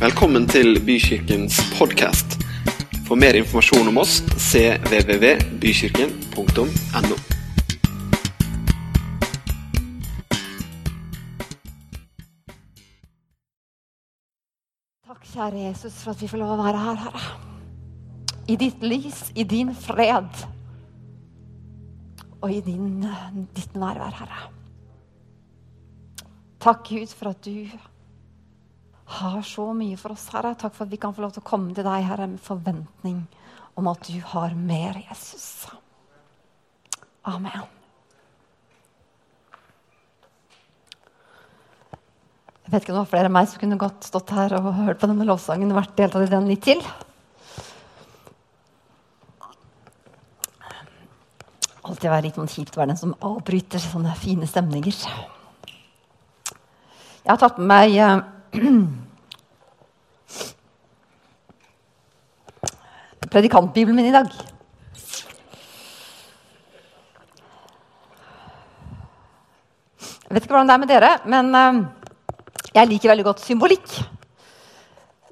Velkommen til Bykirkens podkast. For mer informasjon om oss cvvvbykirken.no. Takk, kjære Jesus, for at vi får lov å være her, Herre. I ditt lys, i din fred og i din, ditt nærvær, Herre. Takk, Gud, for at du har så mye for oss, Herre. Takk for at vi kan få lov til å komme til deg, Herre, med forventning om at du har mer, Jesus. Amen. Jeg vet ikke om det var flere enn meg som kunne godt stått her og hørt på denne lovsangen og vært deltatt i den litt til. Alltid være litt sånn kjipt å være den som avbryter sånne fine stemninger. Jeg har tatt med meg eh, predikantbibelen min i dag. Jeg vet ikke hvordan det er med dere, men eh, jeg liker veldig godt symbolikk.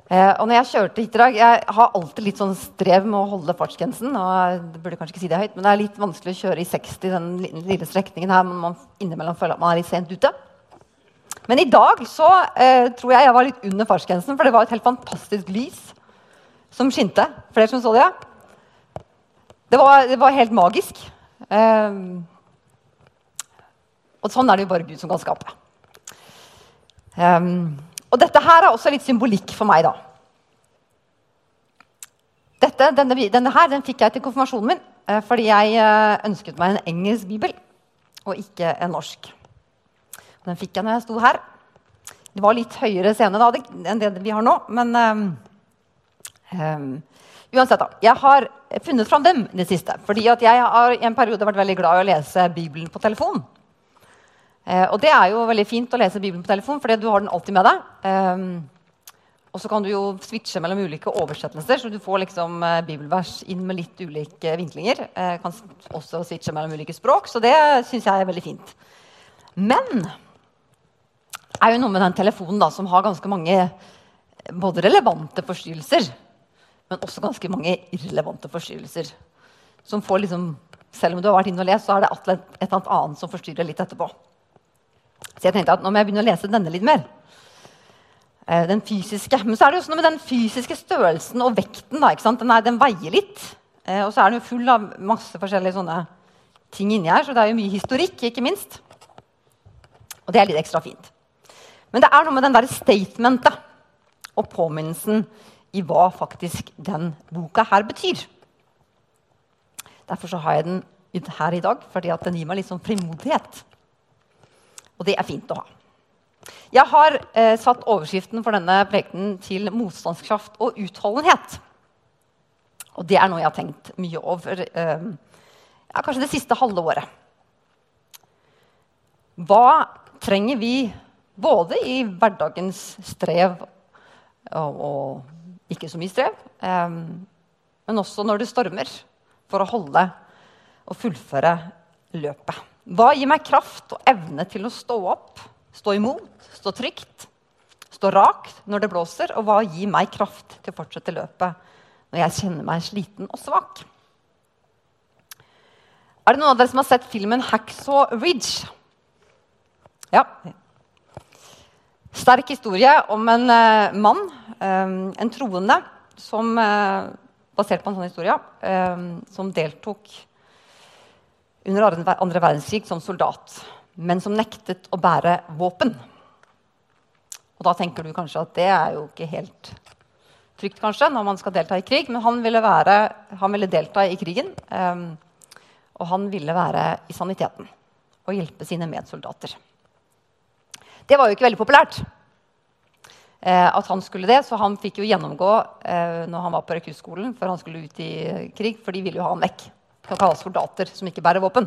Eh, og når Jeg kjørte hit i dag, jeg har alltid litt sånn strev med å holde fartsgrensen. og jeg burde kanskje ikke si Det høyt, men det er litt vanskelig å kjøre i 60 den lille strekningen her. Men man innimellom føler at man er litt sent ute. Men i dag så eh, tror jeg jeg var litt under fartsgrensen, for det var et helt fantastisk lys som skinte. Flere som så det? Ja? Det var, det var helt magisk. Eh, og sånn er det jo bare Gud som kan skape. Eh, og dette her er også litt symbolikk for meg, da. Dette, denne, denne her den fikk jeg til konfirmasjonen min eh, fordi jeg eh, ønsket meg en engelsk bibel og ikke en norsk. Den fikk jeg når jeg sto her. Det var litt høyere scene da enn det vi har nå, men um, um, uansett, da. Jeg har funnet fram dem i det siste. Fordi jeg har i en periode vært veldig glad i å lese Bibelen på telefon. Eh, og det er jo veldig fint å lese Bibelen på telefon, fordi du har den alltid med deg. Um, og så kan du jo switche mellom ulike oversettelser, så du får liksom eh, bibelvers inn med litt ulike vinklinger. Eh, kan også switche mellom ulike språk, så det syns jeg er veldig fint. Men er jo noe med den telefonen da, som har ganske mange både relevante forstyrrelser, men også ganske mange irrelevante forstyrrelser. Som får liksom, Selv om du har vært inne og lest, så er det et eller annet som forstyrrer litt etterpå. Så jeg tenkte at nå må jeg begynne å lese denne litt mer. Eh, den fysiske. Men så er det jo noe med den fysiske størrelsen og vekten. Da, den, er, den, veier litt. Eh, og så er den jo full av masse forskjellige sånne ting inni her. Så det er jo mye historikk, ikke minst. Og det er litt ekstra fint. Men det er noe med den der statementet og påminnelsen i hva faktisk den boka her betyr. Derfor så har jeg den her i dag, fordi den gir meg litt sånn frimodighet. Og det er fint å ha. Jeg har eh, satt overskriften for denne prekenen til 'motstandskraft og utholdenhet'. Og det er noe jeg har tenkt mye over eh, ja, kanskje det siste halve året. Hva trenger vi både i hverdagens strev og, og ikke så mye strev, eh, men også når det stormer, for å holde og fullføre løpet? Hva gir meg kraft og evne til å stå opp, stå imot, stå trygt, stå rakt når det blåser? Og hva gir meg kraft til å fortsette løpet når jeg kjenner meg sliten og svak? Er det noen av dere som har sett filmen 'Hacksaw Ridge'? Ja. Sterk historie om en uh, mann, um, en troende, som uh, basert på en sånn historie, um, som deltok under andre verdenskrig som soldat, men som nektet å bære våpen. Og da tenker du kanskje at det er jo ikke helt trygt kanskje, når man skal delta i krig. Men han ville, være, han ville delta i krigen, um, og han ville være i saniteten og hjelpe sine medsoldater. Det var jo ikke veldig populært uh, at han skulle det, så han fikk jo gjennomgå uh, når han var på rekruttskolen før han skulle ut i krig, for de ville jo ha han vekk kan kalles soldater som ikke bærer våpen.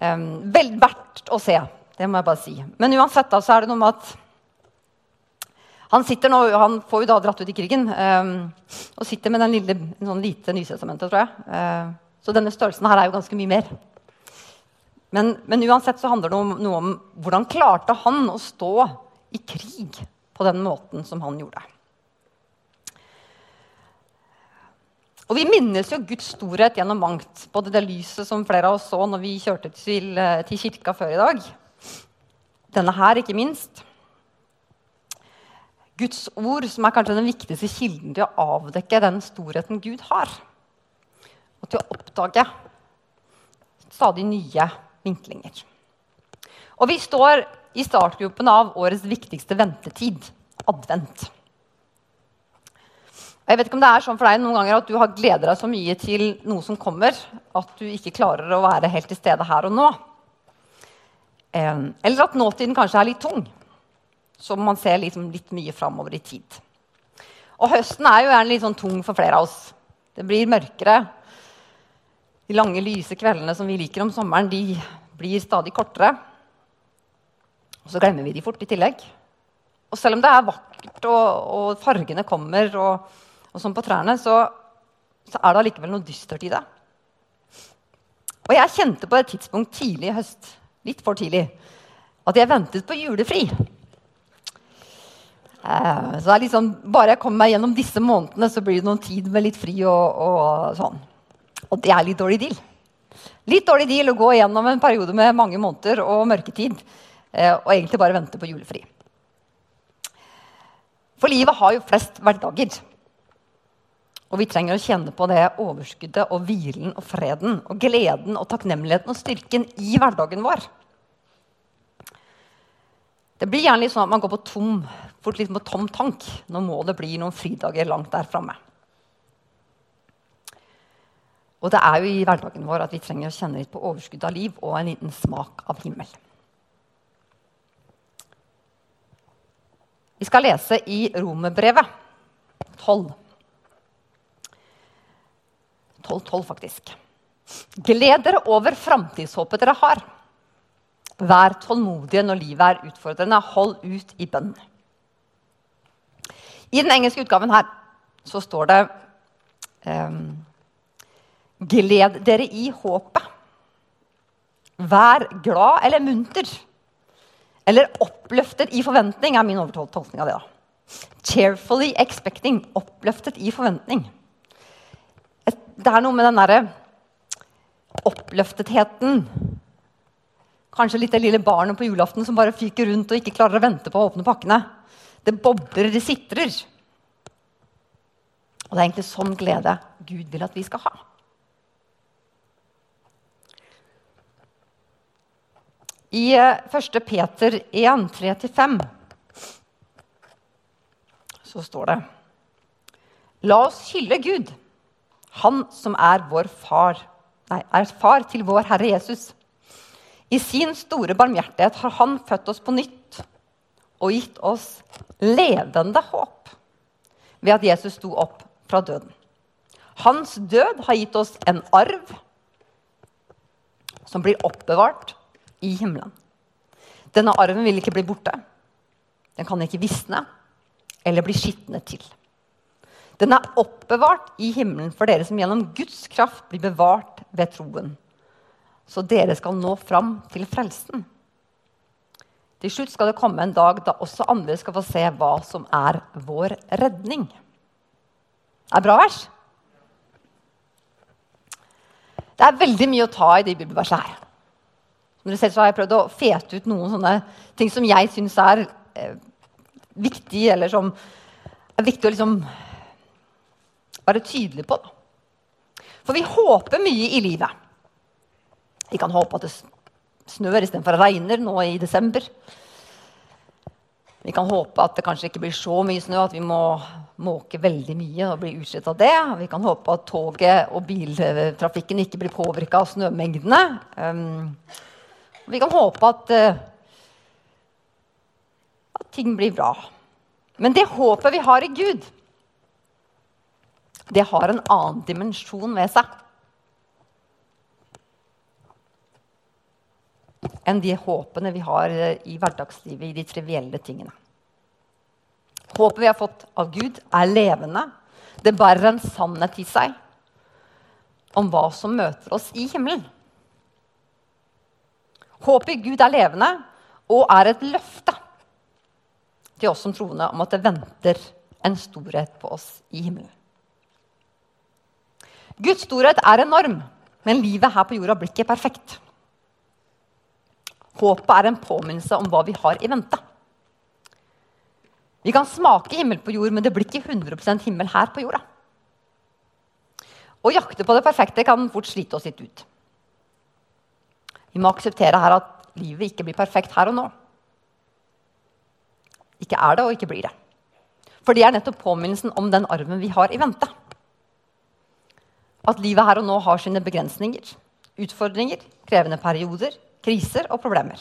Um, vel verdt å se, det må jeg bare si. Men uansett da, så er det noe med at han sitter nå, han får jo da dratt ut i krigen um, og sitter med den lille, sånn lite Nytestamentet, tror jeg. Uh, så denne størrelsen her er jo ganske mye mer. Men, men uansett så handler det om, noe om hvordan klarte han å stå i krig på den måten som han gjorde. Og vi minnes jo Guds storhet gjennom mangt. Både det lyset som flere av oss så når vi kjørte til, eh, til kirka før i dag. Denne her, ikke minst. Guds ord, som er kanskje den viktigste kilden til å avdekke den storheten Gud har. Og til å oppdage stadig nye vinklinger. Og vi står i startgropen av årets viktigste ventetid advent. Jeg vet ikke om det er sånn for deg noen ganger at du har gleda deg så mye til noe som kommer, at du ikke klarer å være helt til stede her og nå. Eller at nåtiden kanskje er litt tung, så man ser liksom litt mye framover i tid. Og høsten er jo gjerne litt sånn tung for flere av oss. Det blir mørkere. De lange, lyse kveldene som vi liker om sommeren, de blir stadig kortere. Og så glemmer vi de fort i tillegg. Og selv om det er vakkert, og, og fargene kommer, og og sånn på trærne, så, så er det allikevel noe dystert i det. Og jeg kjente på et tidspunkt tidlig i høst, litt for tidlig, at jeg ventet på julefri. Eh, så det er liksom, Bare jeg kommer meg gjennom disse månedene, så blir det noen tid med litt fri. Og, og sånn. Og det er litt dårlig deal. Litt dårlig deal å gå gjennom en periode med mange måneder og mørketid eh, og egentlig bare vente på julefri. For livet har jo flest hverdager. Og vi trenger å kjenne på det overskuddet og hvilen og freden og gleden og takknemligheten og styrken i hverdagen vår. Det blir gjerne litt sånn at man går på tom, fort litt på tom tank Nå må det bli noen fridager langt der framme. Og det er jo i hverdagen vår at vi trenger å kjenne litt på overskudd av liv og en liten smak av himmel. Vi skal lese i Romerbrevet 12. 12-12, faktisk. Gled dere over framtidshåpet dere har. Vær tålmodige når livet er utfordrende. Hold ut i bønn. I den engelske utgaven her så står det um, Gled dere i håpet. Vær glad eller munter. Eller oppløftet i forventning, er min overtolkning av det. da. Cheerfully expecting. Oppløftet i forventning det er noe med den derre oppløftetheten. Kanskje litt det lille barnet på julaften som bare fyker rundt og ikke klarer å vente på å åpne pakkene. Det bobler, det sitrer. Og det er egentlig sånn glede Gud vil at vi skal ha. I 1. Eh, Peter 1, 3-5 så står det La oss hylle Gud han som er vår far, nei, er far til vår Herre Jesus. I sin store barmhjertighet har han født oss på nytt og gitt oss levende håp ved at Jesus sto opp fra døden. Hans død har gitt oss en arv som blir oppbevart i himmelen. Denne arven vil ikke bli borte. Den kan ikke visne eller bli skitnet til. Den er oppbevart i himmelen for dere som gjennom Guds kraft blir bevart ved troen. Så dere skal nå fram til frelsen. Til slutt skal det komme en dag da også andre skal få se hva som er vår redning. Det er bra vers. Det er veldig mye å ta i de bibelversene her. Som dere ser så har jeg prøvd å fete ut noen sånne ting som jeg syns er eh, viktig, eller som er viktig å liksom være tydelig på. For vi håper mye i livet. Vi kan håpe at det snør istedenfor regner nå i desember. Vi kan håpe at det kanskje ikke blir så mye snø at vi må måke veldig mye og bli utslett av det. Vi kan håpe at toget og biltrafikken ikke blir påvirka av snømengdene. Um, vi kan håpe at, uh, at ting blir bra. Men det håpet vi har i Gud, det har en annen dimensjon ved seg enn de håpene vi har i hverdagslivet, i de trivielle tingene. Håpet vi har fått av Gud, er levende. Det bærer en sannhet i seg om hva som møter oss i himmelen. Håpet i Gud er levende og er et løfte til oss som troende om at det venter en storhet på oss i himmelen. Guds storhet er enorm, men livet her på jorda blir ikke perfekt. Håpet er en påminnelse om hva vi har i vente. Vi kan smake himmel på jord, men det blir ikke 100% himmel her på jorda. Å jakte på det perfekte kan fort slite oss litt ut. Vi må akseptere her at livet ikke blir perfekt her og nå. Ikke er det, og ikke blir det. For det er nettopp påminnelsen om den arven vi har i vente. At livet her og nå har sine begrensninger, utfordringer, krevende perioder, kriser og problemer.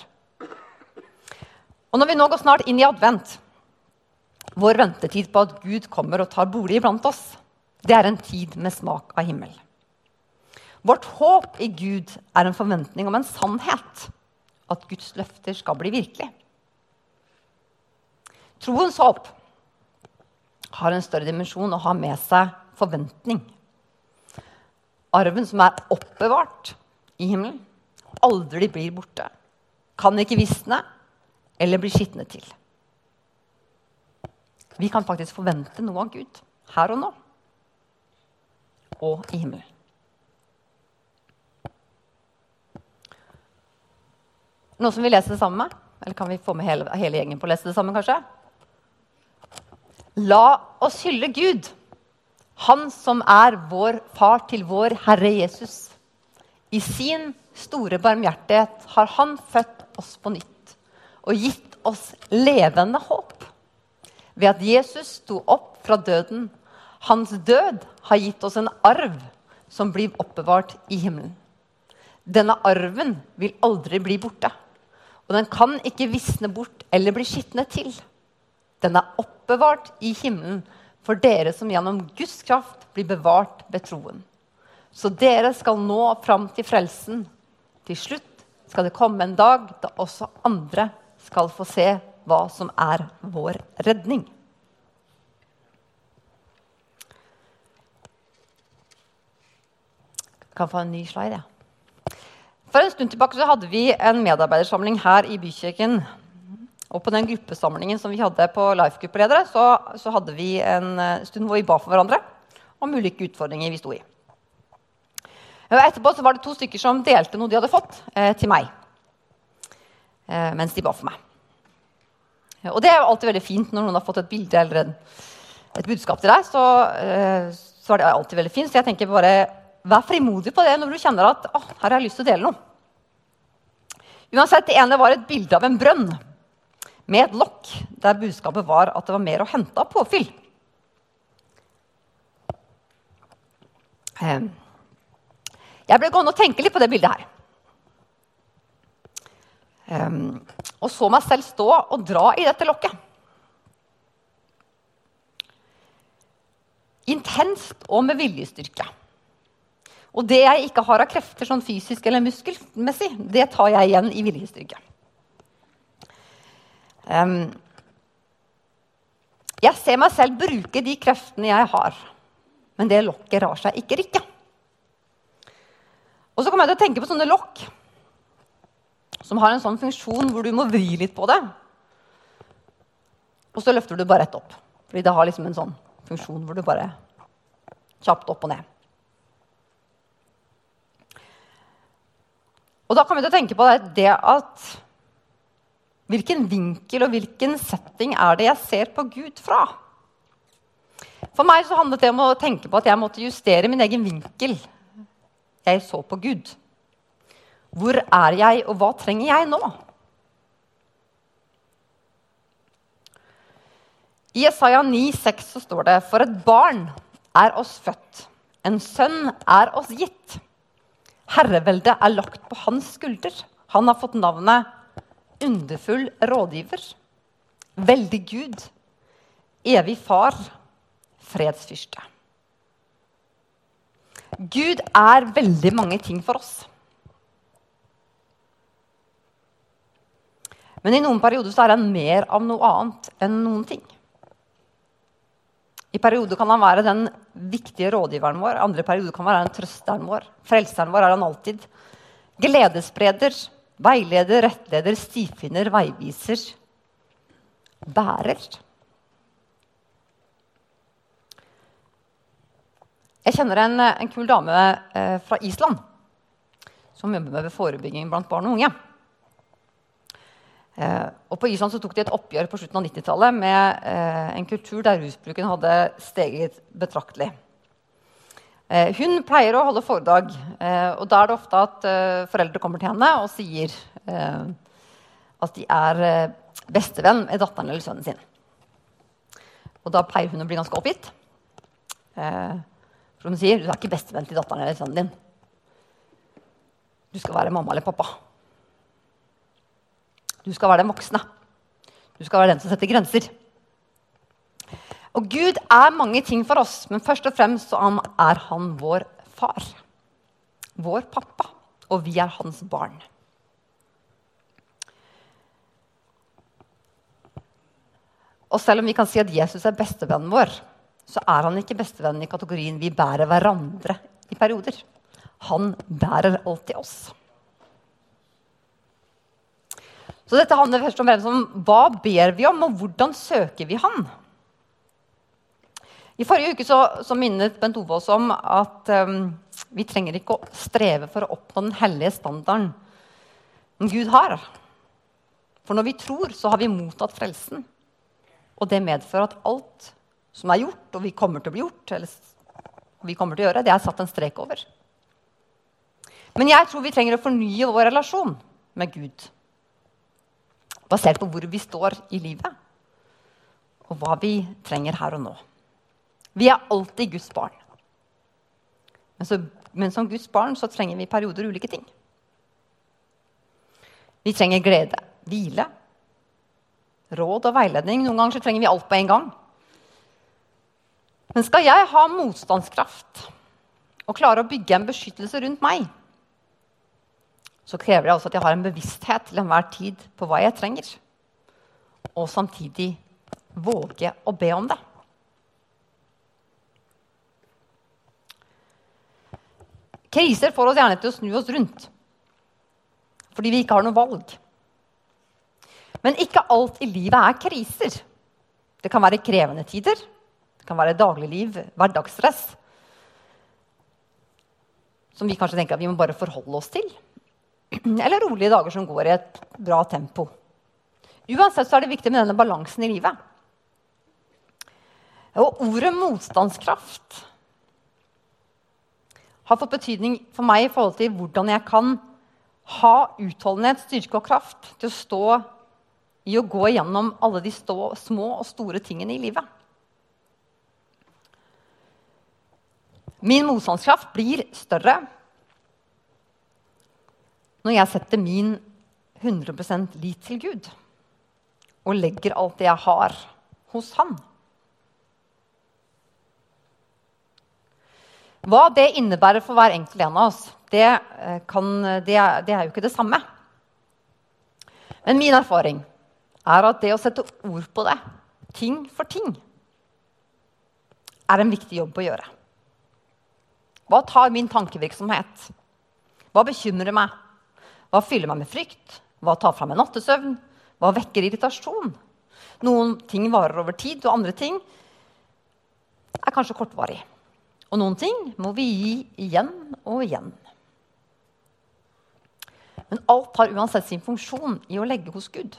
Og når vi nå går snart inn i advent, vår ventetid på at Gud kommer og tar bolig iblant oss, det er en tid med smak av himmel. Vårt håp i Gud er en forventning om en sannhet. At Guds løfter skal bli virkelig. Troens håp har en større dimensjon og har med seg forventning. Arven som er oppbevart i himmelen, aldri blir borte. Kan ikke visne eller bli skitne til. Vi kan faktisk forvente noe av Gud her og nå og i himmelen. Noen som vil lese det sammen med? Eller kan vi få med hele, hele gjengen på å lese det sammen, kanskje? La oss hylle Gud, Han som er vår far til vår Herre Jesus. I sin store barmhjertighet har Han født oss på nytt og gitt oss levende håp ved at Jesus sto opp fra døden. Hans død har gitt oss en arv som blir oppbevart i himmelen. Denne arven vil aldri bli borte, og den kan ikke visne bort eller bli skitnet til. Den er oppbevart i himmelen for dere som gjennom Guds kraft blir bevart ved troen. Så dere skal nå fram til frelsen. Til slutt skal det komme en dag da også andre skal få se hva som er vår redning. Jeg kan få en ny slide, ja. For en stund tilbake så hadde vi en medarbeidersamling her i Bykirken. Og på den gruppesamlingen som vi hadde på Life-gruppeledere, så, så, hadde vi en eh, stund hvor vi ba for hverandre om ulike utfordringer vi sto i. Og etterpå var det to stykker som delte noe de hadde fått, eh, til meg. Eh, mens de ba for meg. Og det er jo alltid veldig fint når noen har fått et bilde eller en, et budskap til deg. Så, eh, så, er det alltid veldig fint. Så jeg tenker bare vær frimodig på det når du kjenner at oh, her har jeg lyst til å dele noe. Uansett, Det ene var et bilde av en brønn med et lokk der budskapet var at det var mer å hente av påfyll. Eh, jeg ble gående og tenke litt på det bildet her. Um, og så meg selv stå og dra i dette lokket. Intenst og med viljestyrke. Og det jeg ikke har av krefter sånn fysisk eller muskelmessig, det tar jeg igjen i viljestyrke. Um, jeg ser meg selv bruke de kreftene jeg har, men det lokket rar seg ikke rikke. Og så kommer jeg til å tenke på sånne lokk som har en sånn funksjon hvor du må vri litt på det. Og så løfter du bare rett opp. Fordi det har liksom en sånn funksjon hvor du bare kjapt opp og ned. Og da kommer vi til å tenke på det, at Hvilken vinkel og hvilken setting er det jeg ser på Gud fra? For meg så handlet det om å tenke på at jeg måtte justere min egen vinkel jeg så på Gud. Hvor er jeg, og hva trenger jeg nå? I Isaiah 9,6 så står det For et barn er oss født, en sønn er oss gitt. Herreveldet er lagt på hans skulder. Han har fått navnet Underfull rådgiver, veldig Gud, evig far, fredsfyrste. Gud er veldig mange ting for oss. Men i noen perioder er han mer av noe annet enn noen ting. I perioder kan han være den viktige rådgiveren vår. andre perioder kan han være den trøsteren vår. Frelseren vår er han alltid. Gledesspreder, veileder, rettleder, stifinner, veiviser. bærer. Jeg kjenner en, en kul dame eh, fra Island som jobber med forebygging blant barn og unge. Eh, og På Island tok de et oppgjør på slutten av 90-tallet med eh, en kultur der rusbruken hadde steget betraktelig. Eh, hun pleier å holde foredrag, og da er det ofte at foreldre kommer til henne og sier at de er bestevenn med datteren eller sønnen sin. Og da pleier hun å bli ganske oppgitt. for hun sier du er ikke bestevenn til datteren eller sønnen din. Du skal være mamma eller pappa. Du skal være den voksne. Du skal være den som setter grenser. Og Gud er mange ting for oss, men først og fremst er han vår far. Vår pappa. Og vi er hans barn. Og selv om vi kan si at Jesus er bestevennen vår, så er han ikke bestevennen i kategorien vi bærer hverandre i perioder. Han bærer alltid oss. Så dette handler først og fremst om hva ber vi om, og hvordan søker vi Han? I forrige uke så, så minnet Bent Ove oss om at um, vi trenger ikke å streve for å oppnå den hellige standarden Gud har. For når vi tror, så har vi mottatt frelsen. Og det medfører at alt som er gjort, og vi kommer til å bli gjort, eller vi kommer til å gjøre, det er satt en strek over. Men jeg tror vi trenger å fornye vår relasjon med Gud. Basert på hvor vi står i livet, og hva vi trenger her og nå. Vi er alltid Guds barn. Men, så, men som Guds barn så trenger vi perioder ulike ting. Vi trenger glede, hvile, råd og veiledning. Noen ganger så trenger vi alt på en gang. Men skal jeg ha motstandskraft og klare å bygge en beskyttelse rundt meg, så krever det altså at jeg har en bevissthet til enhver tid på hva jeg trenger. Og samtidig våge å be om det. Kriser får oss gjerne til å snu oss rundt fordi vi ikke har noe valg. Men ikke alt i livet er kriser. Det kan være krevende tider. Det kan være dagligliv, hverdagsstress. Som vi kanskje tenker at vi må bare forholde oss til. Eller rolige dager som går i et bra tempo. Uansett så er det viktig med denne balansen i livet. Og ordet motstandskraft har fått betydning for meg i forhold til hvordan jeg kan ha utholdenhet, styrke og kraft til å stå i å gå igjennom alle de stå, små og store tingene i livet. Min motstandskraft blir større når jeg setter min 100% lit til Gud og legger alt det jeg har, hos Han. Hva det innebærer for hver enkelt en av oss, det, eh, kan, det, er, det er jo ikke det samme. Men min erfaring er at det å sette ord på det, ting for ting, er en viktig jobb å gjøre. Hva tar min tankevirksomhet? Hva bekymrer meg? Hva fyller meg med frykt? Hva tar fra meg nattesøvn? Hva vekker irritasjon? Noen ting varer over tid, og andre ting er kanskje kortvarig. Og noen ting må vi gi igjen og igjen. Men alt har uansett sin funksjon i å legge hos Gud.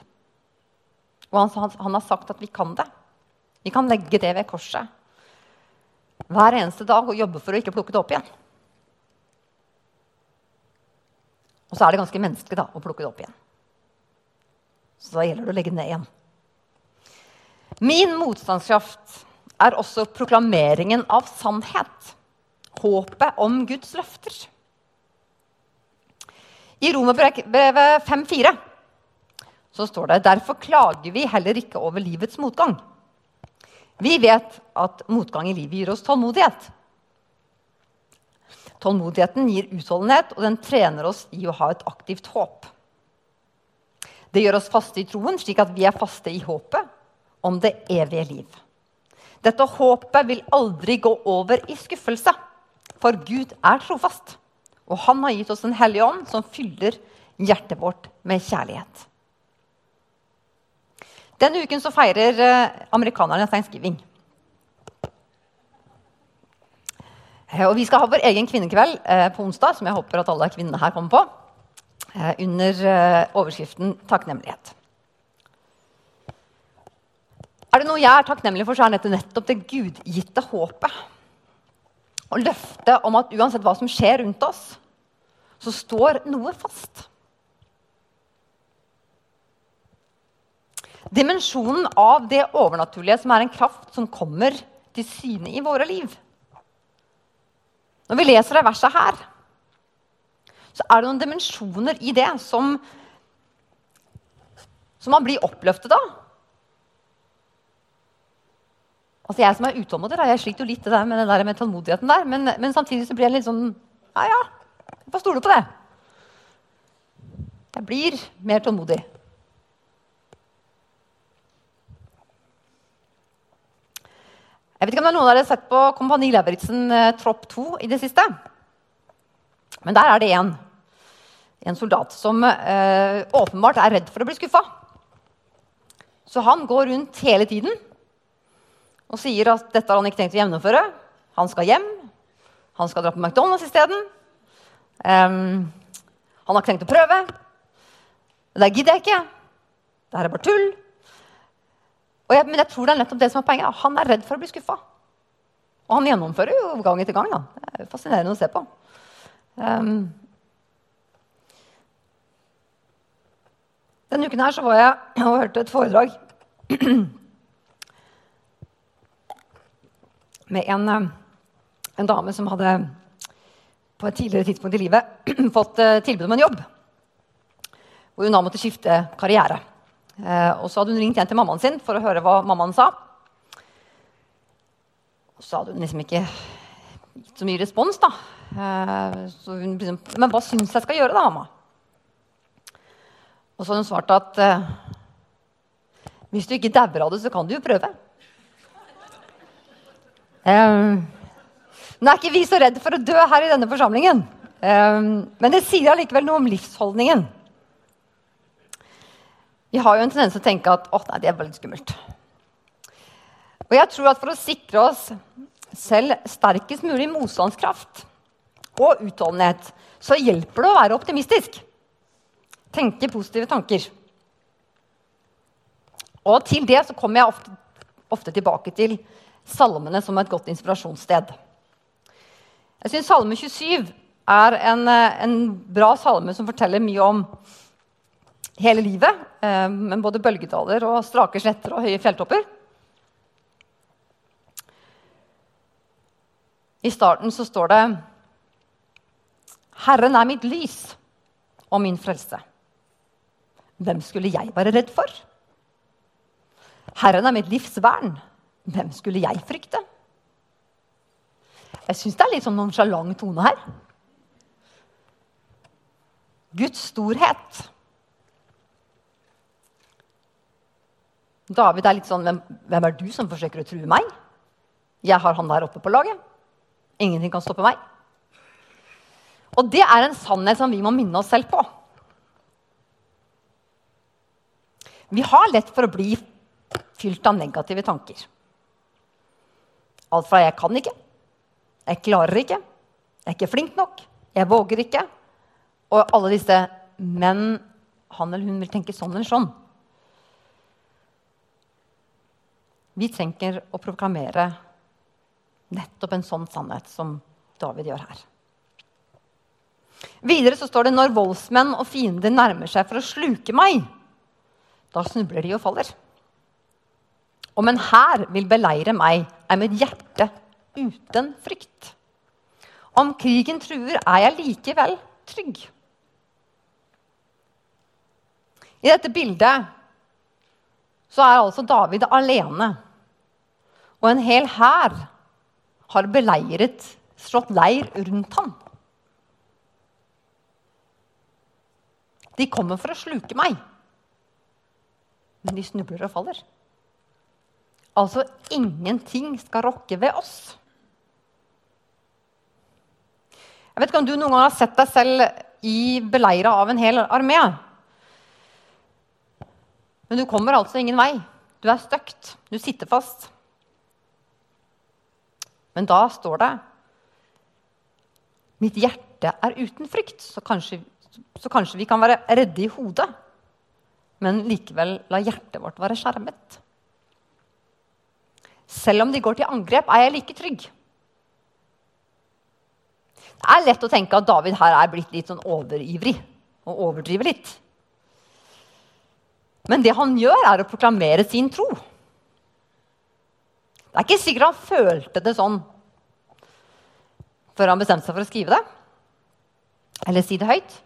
Og han, han, har sagt at vi kan det. Vi kan legge det ved korset hver eneste dag og jobbe for å ikke plukke det opp igjen. Og så er det ganske menneskelig da, å plukke det opp igjen. Så da gjelder det å legge det ned igjen. Min motstandskraft er også proklameringen av sannhet. Håpet om Guds løfter. I Romerbrevet 5,4 så står det derfor klager vi heller ikke over livets motgang. Vi vet at motgang i livet gir oss tålmodighet. Tålmodigheten gir utholdenhet, og den trener oss i å ha et aktivt håp. Det gjør oss faste i troen, slik at vi er faste i håpet om det evige liv. Dette håpet vil aldri gå over i skuffelse, for Gud er trofast. Og han har gitt oss en hellig ånd, som fyller hjertet vårt med kjærlighet. Denne uken feirer eh, amerikanerne thanksgiving. Eh, og vi skal ha vår egen kvinnekveld eh, på onsdag, som jeg håper at alle kvinnene her kommer på. Eh, under eh, overskriften 'takknemlighet'. Er det noe jeg er takknemlig for, så er det nettopp det gudgitte håpet. Og løftet om at uansett hva som skjer rundt oss, så står noe fast. Dimensjonen av det overnaturlige som er en kraft som kommer til syne i våre liv. Når vi leser det verset her, så er det noen dimensjoner i det som, som man blir oppløftet av. Altså Jeg som er utålmodig, jeg sliter jo litt det der med det der med tålmodigheten der. Men, men, samtidig så blir jeg litt sånn Ja, ja, jeg får stole på det. Jeg blir mer tålmodig. Jeg vet ikke om det er noen av dere har sett på Kompani Lauritzen eh, Tropp 2 i det siste. Men der er det en, en soldat som eh, åpenbart er redd for å bli skuffa. Så han går rundt hele tiden og sier at dette har han ikke tenkt å gjennomføre. Han skal hjem. Han skal dra på McDonald's isteden. Um, han har ikke tenkt å prøve. Det der gidder jeg ikke. Det her er bare tull. Jeg, men jeg tror det er nettopp det som er poenget. Han er redd for å bli skuffa. Og han gjennomfører jo gang etter gang. Da. Det er fascinerende å se på. Um, denne uken her så var jeg og hørte et foredrag med en, eh, en, dame som hadde på et tidligere tidspunkt i livet fått uh, tilbud om en jobb. Hvor hun da måtte skifte karriere. Uh, og så hadde hun ringt igjen til mammaen sin for å høre hva mammaen sa. Og så hadde hun liksom ikke gitt så mye respons, da. så hun, liksom, Men hva syns jeg skal gjøre, da, mamma? Og så hadde hun svart at hvis du ikke dauer av det, så kan du jo prøve. Um, nå er ikke vi så redd for å dø her i denne forsamlingen. Um, men det sier allikevel noe om livsholdningen. Vi har jo en tendens til å tenke at oh, nei, det er veldig skummelt. Og jeg tror at for å sikre oss selv sterkest mulig motstandskraft og utholdenhet, så hjelper det å være optimistisk. Tenke positive tanker. Og til det så kommer jeg ofte, ofte tilbake til salmene som et godt inspirasjonssted. Jeg syns Salme 27 er en, eh, en, bra salme som forteller mye om hele livet. Eh, med både bølgedaler og strake sletter og høye fjelltopper. I starten så står det Herren er mitt lys og min frelse. Hvem skulle jeg være redd for? Herren er mitt livs vern. Hvem skulle jeg frykte? Jeg syns det er litt sånn nonsjalant tone her. Guds storhet. David er litt sånn hvem, hvem, er du som forsøker å true meg? Jeg har han der oppe på laget. Ingenting kan stoppe meg. Og det er en sannhet som vi må minne oss selv på. Vi har lett for å bli fylt av negative tanker. Alt fra 'jeg kan ikke', 'jeg klarer ikke', 'jeg er ikke flink nok', 'jeg våger ikke', og alle disse 'men han eller hun vil tenke sånn eller sånn'. Vi trenger å proklamere nettopp en sånn sannhet som David gjør her. Videre så står det når voldsmenn og fiender nærmer seg for å sluke meg, da snubler de og faller. Om en hær vil beleire meg, er mitt hjerte uten frykt. Om krigen truer, er jeg likevel trygg. I dette bildet så er altså David alene. Og en hel hær har beleiret, slått leir rundt ham. De kommer for å sluke meg, men de snubler og faller. Altså ingenting skal rokke ved oss. Jeg vet ikke om du noen gang har sett deg selv i beleira av en hel armé. Men du kommer altså ingen vei. Du er støkt. Du sitter fast. Men da står det Mitt hjerte er uten frykt, så kanskje, så kanskje vi kan være redde i hodet, men likevel la hjertet vårt være skjermet. Selv om de går til angrep, er jeg like trygg. Det er lett å tenke at David her er blitt litt sånn overivrig og overdriver litt. Men det han gjør, er å proklamere sin tro. Det er ikke sikkert han følte det sånn før han bestemte seg for å skrive det. Eller si det høyt.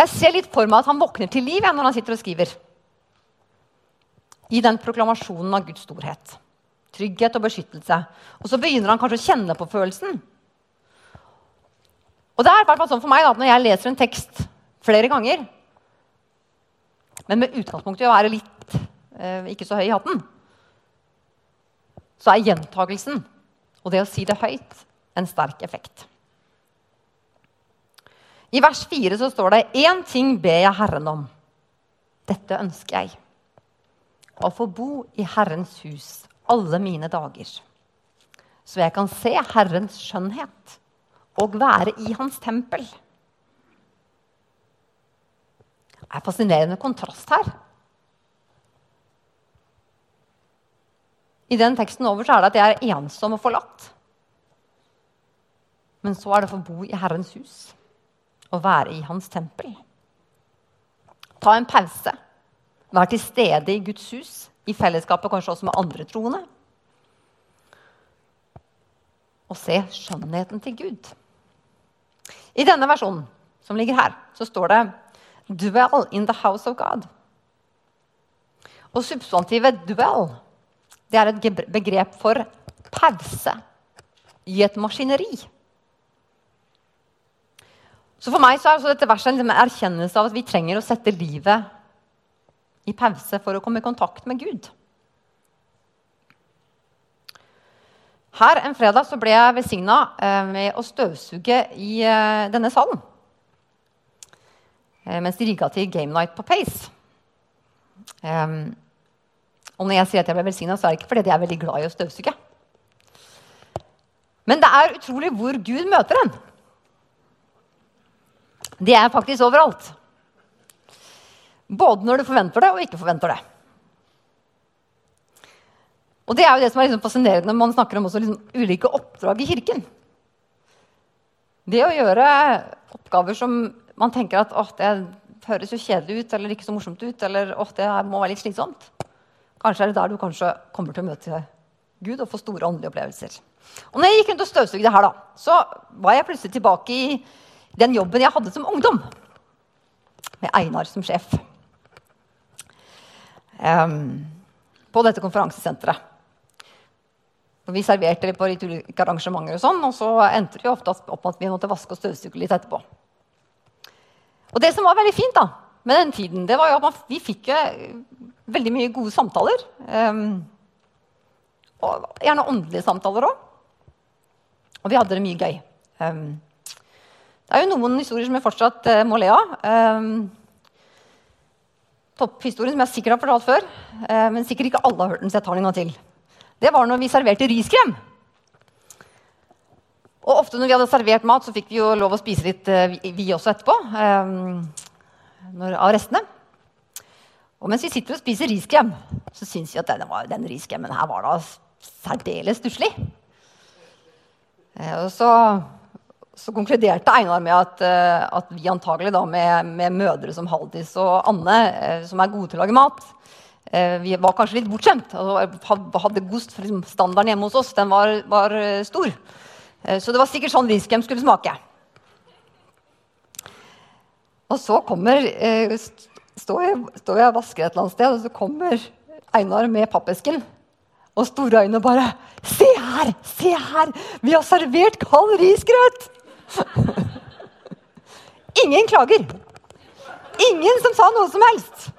Jeg ser litt for meg at han våkner til liv når han sitter og skriver. I den proklamasjonen av Guds storhet. Trygghet og beskyttelse. Og så begynner han kanskje å kjenne på følelsen. Og det er sånn for meg da, når jeg leser en tekst flere ganger, men med utgangspunkt i å være litt eh, ikke så høy i hatten, så er gjentagelsen og det å si det høyt en sterk effekt. I vers 4 så står det én ting ber jeg Herren om. Dette ønsker jeg. Å få bo i Herrens hus alle mine dager. Så jeg kan se Herrens skjønnhet og være i hans tempel. Det er en fascinerende kontrast her. I den teksten over så er det at jeg er ensom og forlatt. Men så er det å få bo i Herrens hus og være i Hans tempel. Ta en pause. Vær til stede i Guds hus, i fellesskapet kanskje også med andre troende. Og se skjønnheten til Gud. I denne versjonen som ligger her, så står det 'dwell in the house of God'. Og substantivet 'dwell' det er et begrep for pause i et maskineri. Så For meg så er dette verset en erkjennelse av at vi trenger å sette livet i pause for å komme i kontakt med Gud. Her en fredag så ble jeg velsigna eh, med å støvsuge i eh, denne salen. Eh, mens de rigga til Game Night på Pace. Og når jeg sier at jeg ble velsigna, så er det ikke fordi jeg er veldig glad i å støvsuge. Men det er utrolig hvor Gud møter en. Det er faktisk overalt. Både når du forventer det, og ikke forventer det. Og det er jo det som er liksom fascinerende når man snakker om liksom ulike oppdrag i kirken. Det å gjøre oppgaver som man tenker at det høres jo kjedelig ut eller ikke så morsomt ut, eller det må være litt slitsomt. Kanskje er det der du kanskje kommer til å møte Gud og få store åndelige opplevelser. Og når jeg gikk rundt og støvsugde her, da, så var jeg plutselig tilbake i den jobben jeg hadde som ungdom. Med Einar som sjef. Um, på dette konferansesenteret. Vi serverte på litt ulike arrangementer, og sånn, og så endte det ofte opp med at vi måtte vaske og støvsuge litt etterpå. Og det som var veldig fint da, med den tiden, det var jo at vi fikk veldig mye gode samtaler. Um, og gjerne åndelige samtaler òg. Og vi hadde det mye gøy. Um, det er jo noen historier som jeg fortsatt uh, må le av. Um, topphistorien som jeg sikkert har fortalt før, uh, men sikkert ikke alle har hørt den. så jeg tar den til. Det var når vi serverte riskrem. Og ofte når vi hadde servert mat, så fikk vi jo lov å spise litt uh, vi, også etterpå. Av restene. Og mens vi sitter og spiser riskrem, så syns vi at denne, denne riskremen her var da særdeles stusslig. Eh, og så, så, konkluderte Einar med at, eh, at vi antagelig da med, med, mødre som Haldis og Anne, eh, som er gode til å lage mat, vi var kanskje litt bortskjemt. og hadde god liksom, Standarden hjemme hos oss den var, var stor. Så det var sikkert sånn riskrem skulle smake. Og så kommer står jeg, står jeg og vasker et eller annet sted, og så kommer Einar med pappesken. Og store øyne bare 'Se her! Se her! Vi har servert kald risgrøt!' Ingen klager. Ingen som sa noe som helst.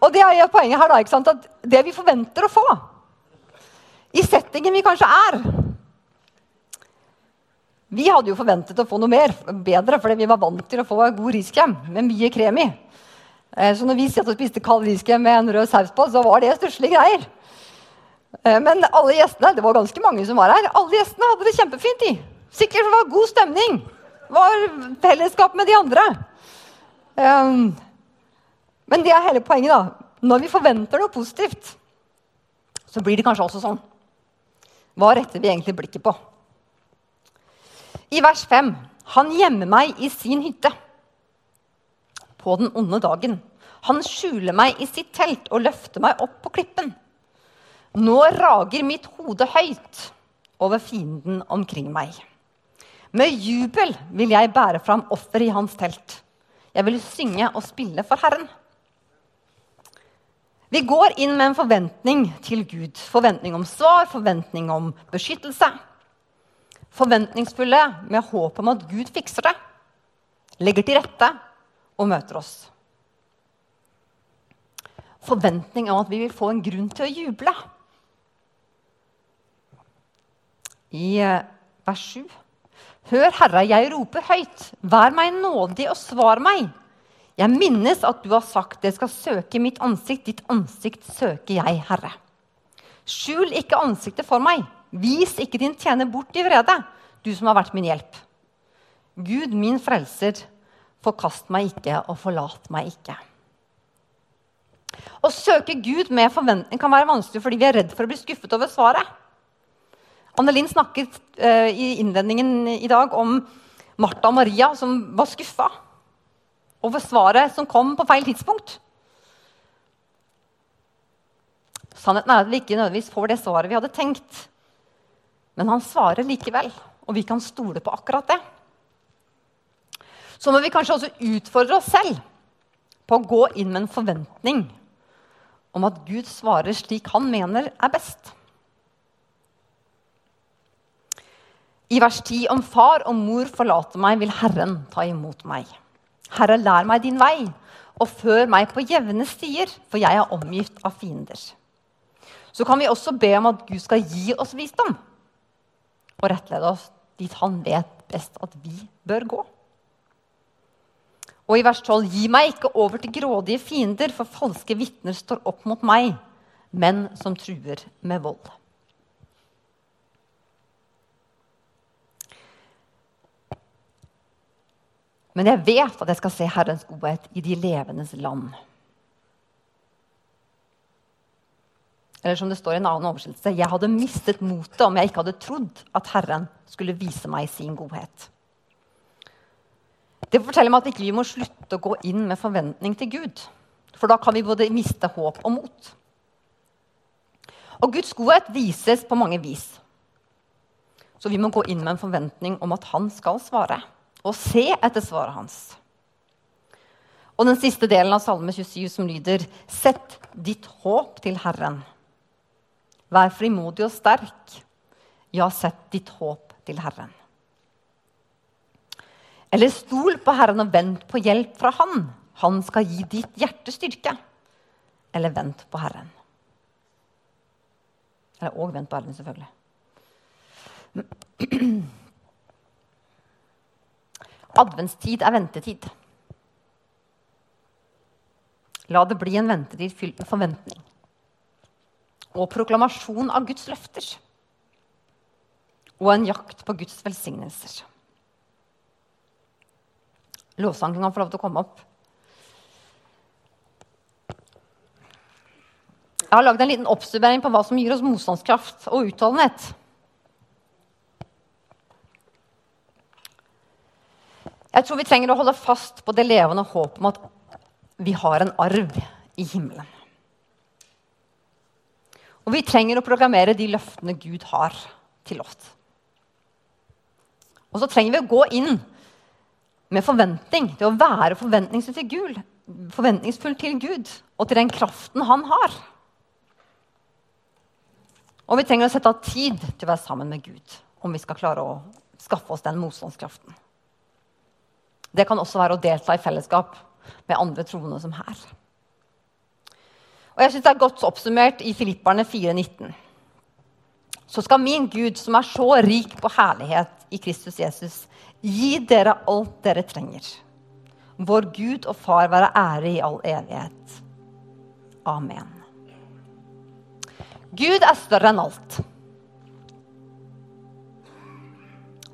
Og det er poenget her, da, ikke sant? at det vi forventer å få i settingen vi kanskje er Vi hadde jo forventet å få noe mer, bedre, fordi vi var vant til å få god riskrem med mye krem i. Eh, så når vi satt og spiste kald med en rød saus på, så var det stusslige greier. Eh, men alle gjestene, det var ganske mange som var her, alle gjestene hadde det kjempefint. i. Sikkert var god stemning. Var fellesskap med de andre. Um, men det er hele poenget. da. Når vi forventer noe positivt, så blir det kanskje også sånn. Hva retter vi egentlig blikket på? I vers 5.: Han gjemmer meg i sin hytte på den onde dagen. Han skjuler meg i sitt telt og løfter meg opp på klippen. Nå rager mitt hode høyt over fienden omkring meg. Med jubel vil jeg bære fram offer i hans telt. Jeg vil synge og spille for Herren. Vi går inn med en forventning til Gud. Forventning om svar, forventning om beskyttelse. Forventningsfulle med håp om at Gud fikser det, legger til rette og møter oss. Forventning om at vi vil få en grunn til å juble. I eh, vers 7. Hør, Herre, jeg roper høyt. Vær meg nådig og svar meg. Jeg minnes at du har sagt det skal søke mitt ansikt. Ditt ansikt søker jeg, Herre. Skjul ikke ansiktet for meg. Vis ikke din tjener bort i vrede, du som har vært min hjelp. Gud, min frelser, forkast meg ikke og forlat meg ikke. Å søke Gud med forventning kan være vanskelig fordi vi er redd for å bli skuffet over svaret. Annelin snakket uh, i innledningen i dag om Martha og Maria som var skuffa over svaret som kom på feil tidspunkt. Sannheten er at vi ikke nødvendigvis får det svaret vi hadde tenkt. Men han svarer likevel, og vi kan stole på akkurat det. Så må vi kanskje også utfordre oss selv på å gå inn med en forventning om at Gud svarer slik han mener er best. I vers 10.: Om far og mor forlater meg, vil Herren ta imot meg. Herre, lær meg din vei, og før meg på jevne stier, for jeg er omgitt av fiender. Så kan vi også be om at Gud skal gi oss visdom og rettlede oss dit han vet best at vi bør gå. Og i vers 12.: Gi meg ikke over til grådige fiender, for falske vitner står opp mot meg, menn som truer med vold. Men jeg vet at jeg skal se Herrens godhet i de levendes land. Eller som det står i en annen oversettelse Jeg hadde mistet motet om jeg ikke hadde trodd at Herren skulle vise meg sin godhet. Det forteller meg at vi ikke må slutte å gå inn med forventning til Gud. For da kan vi både miste håp og mot. Og Guds godhet vises på mange vis. Så vi må gå inn med en forventning om at han skal svare og se etter svaret hans. Og den siste delen av Salme 27 som lyder Sett ditt håp til Herren. Vær frimodig og sterk. Ja, sett ditt håp til Herren. Eller stol på Herren og vent på hjelp fra Han. Han skal gi ditt hjerte styrke. Eller vent på Herren. Eller òg vent på Herren, selvfølgelig. Adventstid er ventetid. La det bli en ventetid fylt med forventning og proklamasjon av Guds løfter. Og en jakt på Guds velsignelser. Lovsangen kan få lov til å komme opp. Jeg har lagd en liten oppsummering på hva som gir oss motstandskraft og utholdenhet. Jeg tror vi trenger å holde fast på det levende håpet om at vi har en arv i himmelen. Og vi trenger å programmere de løftene Gud har til oss. Og så trenger vi å gå inn med forventning til å være forventningsfull til Gud, forventningsfull til Gud og til den kraften han har. Og vi trenger å sette av tid til å være sammen med Gud om vi skal klare å skaffe oss den motstandskraften. Det kan også være å delta i fellesskap med andre troende som her. Og jeg synes Det er godt oppsummert i Filipperne 4,19. Så skal min Gud, som er så rik på herlighet i Kristus Jesus, gi dere alt dere trenger. vår Gud og Far være ære i all evighet. Amen. Gud er større enn alt.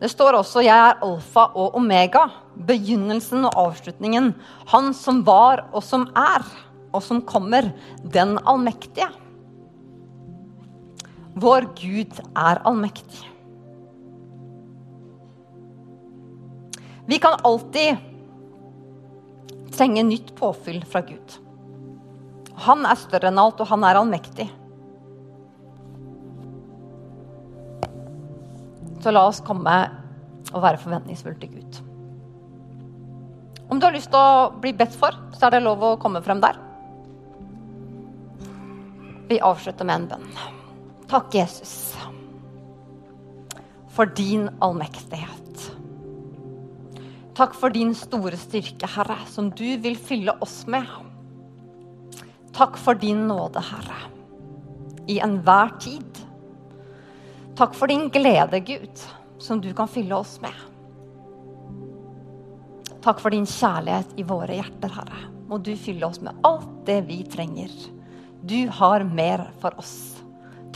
Det står også 'Jeg er alfa og omega', begynnelsen og avslutningen. Han som var og som er, og som kommer, den allmektige. Vår Gud er allmektig. Vi kan alltid trenge nytt påfyll fra Gud. Han er større enn alt, og han er allmektig. Så la oss komme og være forventningsfulle til Gud. Om du har lyst til å bli bedt for, så er det lov å komme frem der. Vi avslutter med en bønn. Takk, Jesus, for din allmektighet. Takk for din store styrke, Herre, som du vil fylle oss med. Takk for din nåde, Herre, i enhver tid. Takk for din glede, Gud, som du kan fylle oss med. Takk for din kjærlighet i våre hjerter, Herre. Må du fylle oss med alt det vi trenger. Du har mer for oss.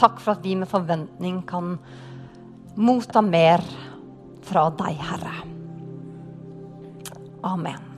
Takk for at vi med forventning kan motta mer fra deg, Herre. Amen.